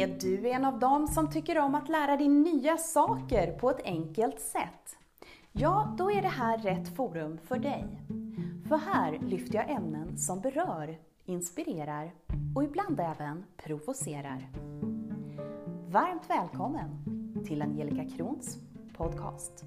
Är du en av dem som tycker om att lära dig nya saker på ett enkelt sätt? Ja, då är det här rätt forum för dig. För här lyfter jag ämnen som berör, inspirerar och ibland även provocerar. Varmt välkommen till Angelica Krons podcast.